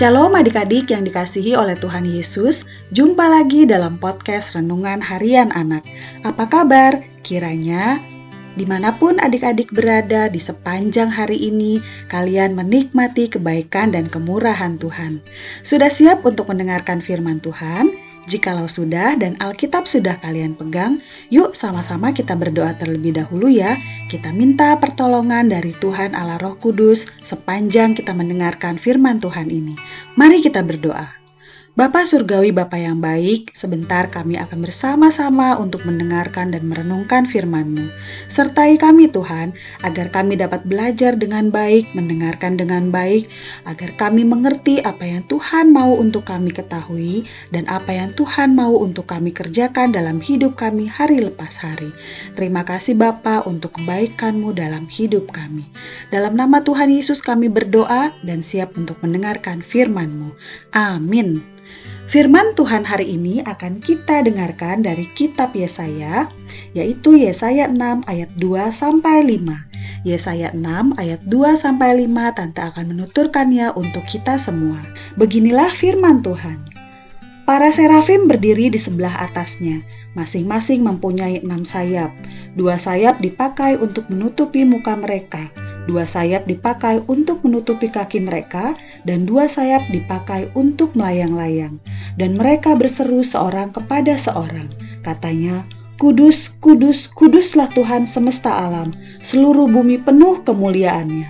Shalom adik-adik yang dikasihi oleh Tuhan Yesus, jumpa lagi dalam podcast Renungan Harian Anak. Apa kabar? Kiranya di mana pun adik-adik berada di sepanjang hari ini, kalian menikmati kebaikan dan kemurahan Tuhan. Sudah siap untuk mendengarkan firman Tuhan? Jikalau sudah dan Alkitab sudah kalian pegang, yuk sama-sama kita berdoa terlebih dahulu ya. Kita minta pertolongan dari Tuhan Allah Roh Kudus sepanjang kita mendengarkan firman Tuhan ini. Mari kita berdoa. Bapa Surgawi Bapa yang baik, sebentar kami akan bersama-sama untuk mendengarkan dan merenungkan firman-Mu. Sertai kami Tuhan, agar kami dapat belajar dengan baik, mendengarkan dengan baik, agar kami mengerti apa yang Tuhan mau untuk kami ketahui, dan apa yang Tuhan mau untuk kami kerjakan dalam hidup kami hari lepas hari. Terima kasih Bapa untuk kebaikan-Mu dalam hidup kami. Dalam nama Tuhan Yesus kami berdoa dan siap untuk mendengarkan firman-Mu. Amin. Firman Tuhan hari ini akan kita dengarkan dari kitab Yesaya, yaitu Yesaya 6 ayat 2 sampai 5. Yesaya 6 ayat 2 sampai 5 tante akan menuturkannya untuk kita semua. Beginilah firman Tuhan. Para serafim berdiri di sebelah atasnya, masing-masing mempunyai enam sayap. Dua sayap dipakai untuk menutupi muka mereka, dua sayap dipakai untuk menutupi kaki mereka, dan dua sayap dipakai untuk melayang-layang. Dan mereka berseru seorang kepada seorang. Katanya, Kudus, kudus, kuduslah Tuhan semesta alam, seluruh bumi penuh kemuliaannya.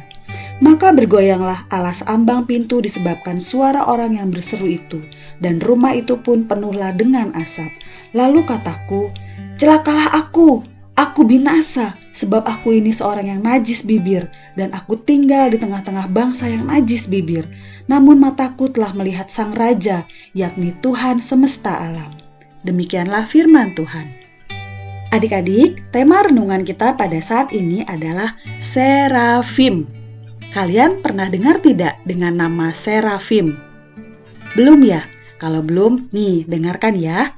Maka bergoyanglah alas ambang pintu disebabkan suara orang yang berseru itu, dan rumah itu pun penuhlah dengan asap. Lalu kataku, celakalah aku, Aku binasa sebab aku ini seorang yang najis bibir dan aku tinggal di tengah-tengah bangsa yang najis bibir. Namun mataku telah melihat sang raja, yakni Tuhan semesta alam. Demikianlah firman Tuhan. Adik-adik, tema renungan kita pada saat ini adalah serafim. Kalian pernah dengar tidak dengan nama serafim? Belum ya? Kalau belum, nih dengarkan ya.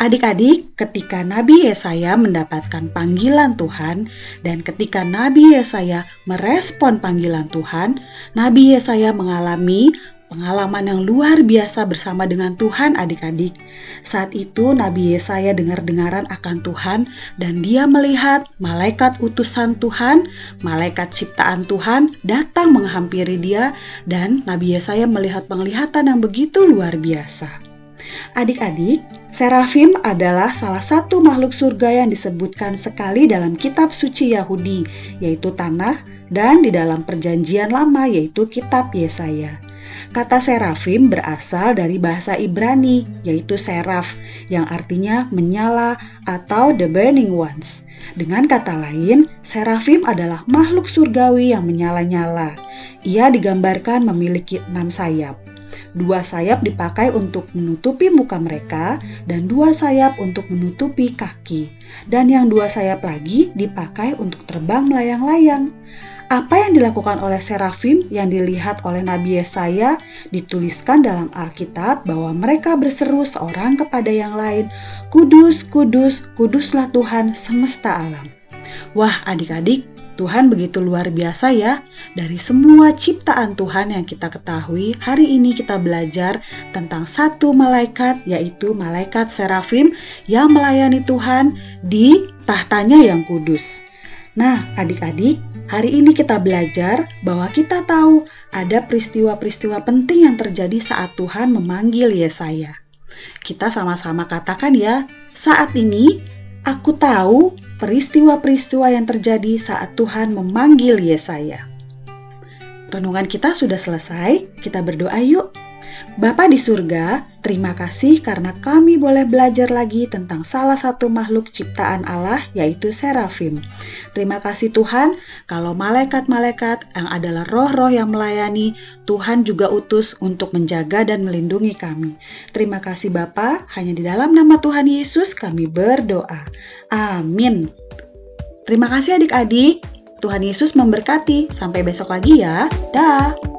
Adik-adik, ketika Nabi Yesaya mendapatkan panggilan Tuhan dan ketika Nabi Yesaya merespon panggilan Tuhan, Nabi Yesaya mengalami pengalaman yang luar biasa bersama dengan Tuhan adik-adik. Saat itu Nabi Yesaya dengar-dengaran akan Tuhan dan dia melihat malaikat utusan Tuhan, malaikat ciptaan Tuhan datang menghampiri dia dan Nabi Yesaya melihat penglihatan yang begitu luar biasa. Adik-adik, serafim adalah salah satu makhluk surga yang disebutkan sekali dalam kitab suci Yahudi, yaitu tanah, dan di dalam perjanjian lama yaitu kitab Yesaya. Kata serafim berasal dari bahasa Ibrani, yaitu seraf, yang artinya menyala atau the burning ones. Dengan kata lain, serafim adalah makhluk surgawi yang menyala-nyala. Ia digambarkan memiliki enam sayap. Dua sayap dipakai untuk menutupi muka mereka, dan dua sayap untuk menutupi kaki, dan yang dua sayap lagi dipakai untuk terbang melayang-layang. Apa yang dilakukan oleh serafim yang dilihat oleh Nabi Yesaya dituliskan dalam Alkitab bahwa mereka berseru seorang kepada yang lain, "Kudus, kudus, kuduslah Tuhan semesta alam." Wah, adik-adik, Tuhan begitu luar biasa ya. Dari semua ciptaan Tuhan yang kita ketahui, hari ini kita belajar tentang satu malaikat yaitu malaikat serafim yang melayani Tuhan di tahtanya yang kudus. Nah, adik-adik, hari ini kita belajar bahwa kita tahu ada peristiwa-peristiwa penting yang terjadi saat Tuhan memanggil Yesaya. Kita sama-sama katakan ya, saat ini Aku tahu peristiwa-peristiwa yang terjadi saat Tuhan memanggil Yesaya. Renungan kita sudah selesai, kita berdoa yuk. Bapa di surga, terima kasih karena kami boleh belajar lagi tentang salah satu makhluk ciptaan Allah, yaitu serafim. Terima kasih Tuhan, kalau malaikat-malaikat yang adalah roh-roh yang melayani, Tuhan juga utus untuk menjaga dan melindungi kami. Terima kasih Bapa, hanya di dalam nama Tuhan Yesus kami berdoa. Amin. Terima kasih adik-adik. Tuhan Yesus memberkati. Sampai besok lagi ya. Dah.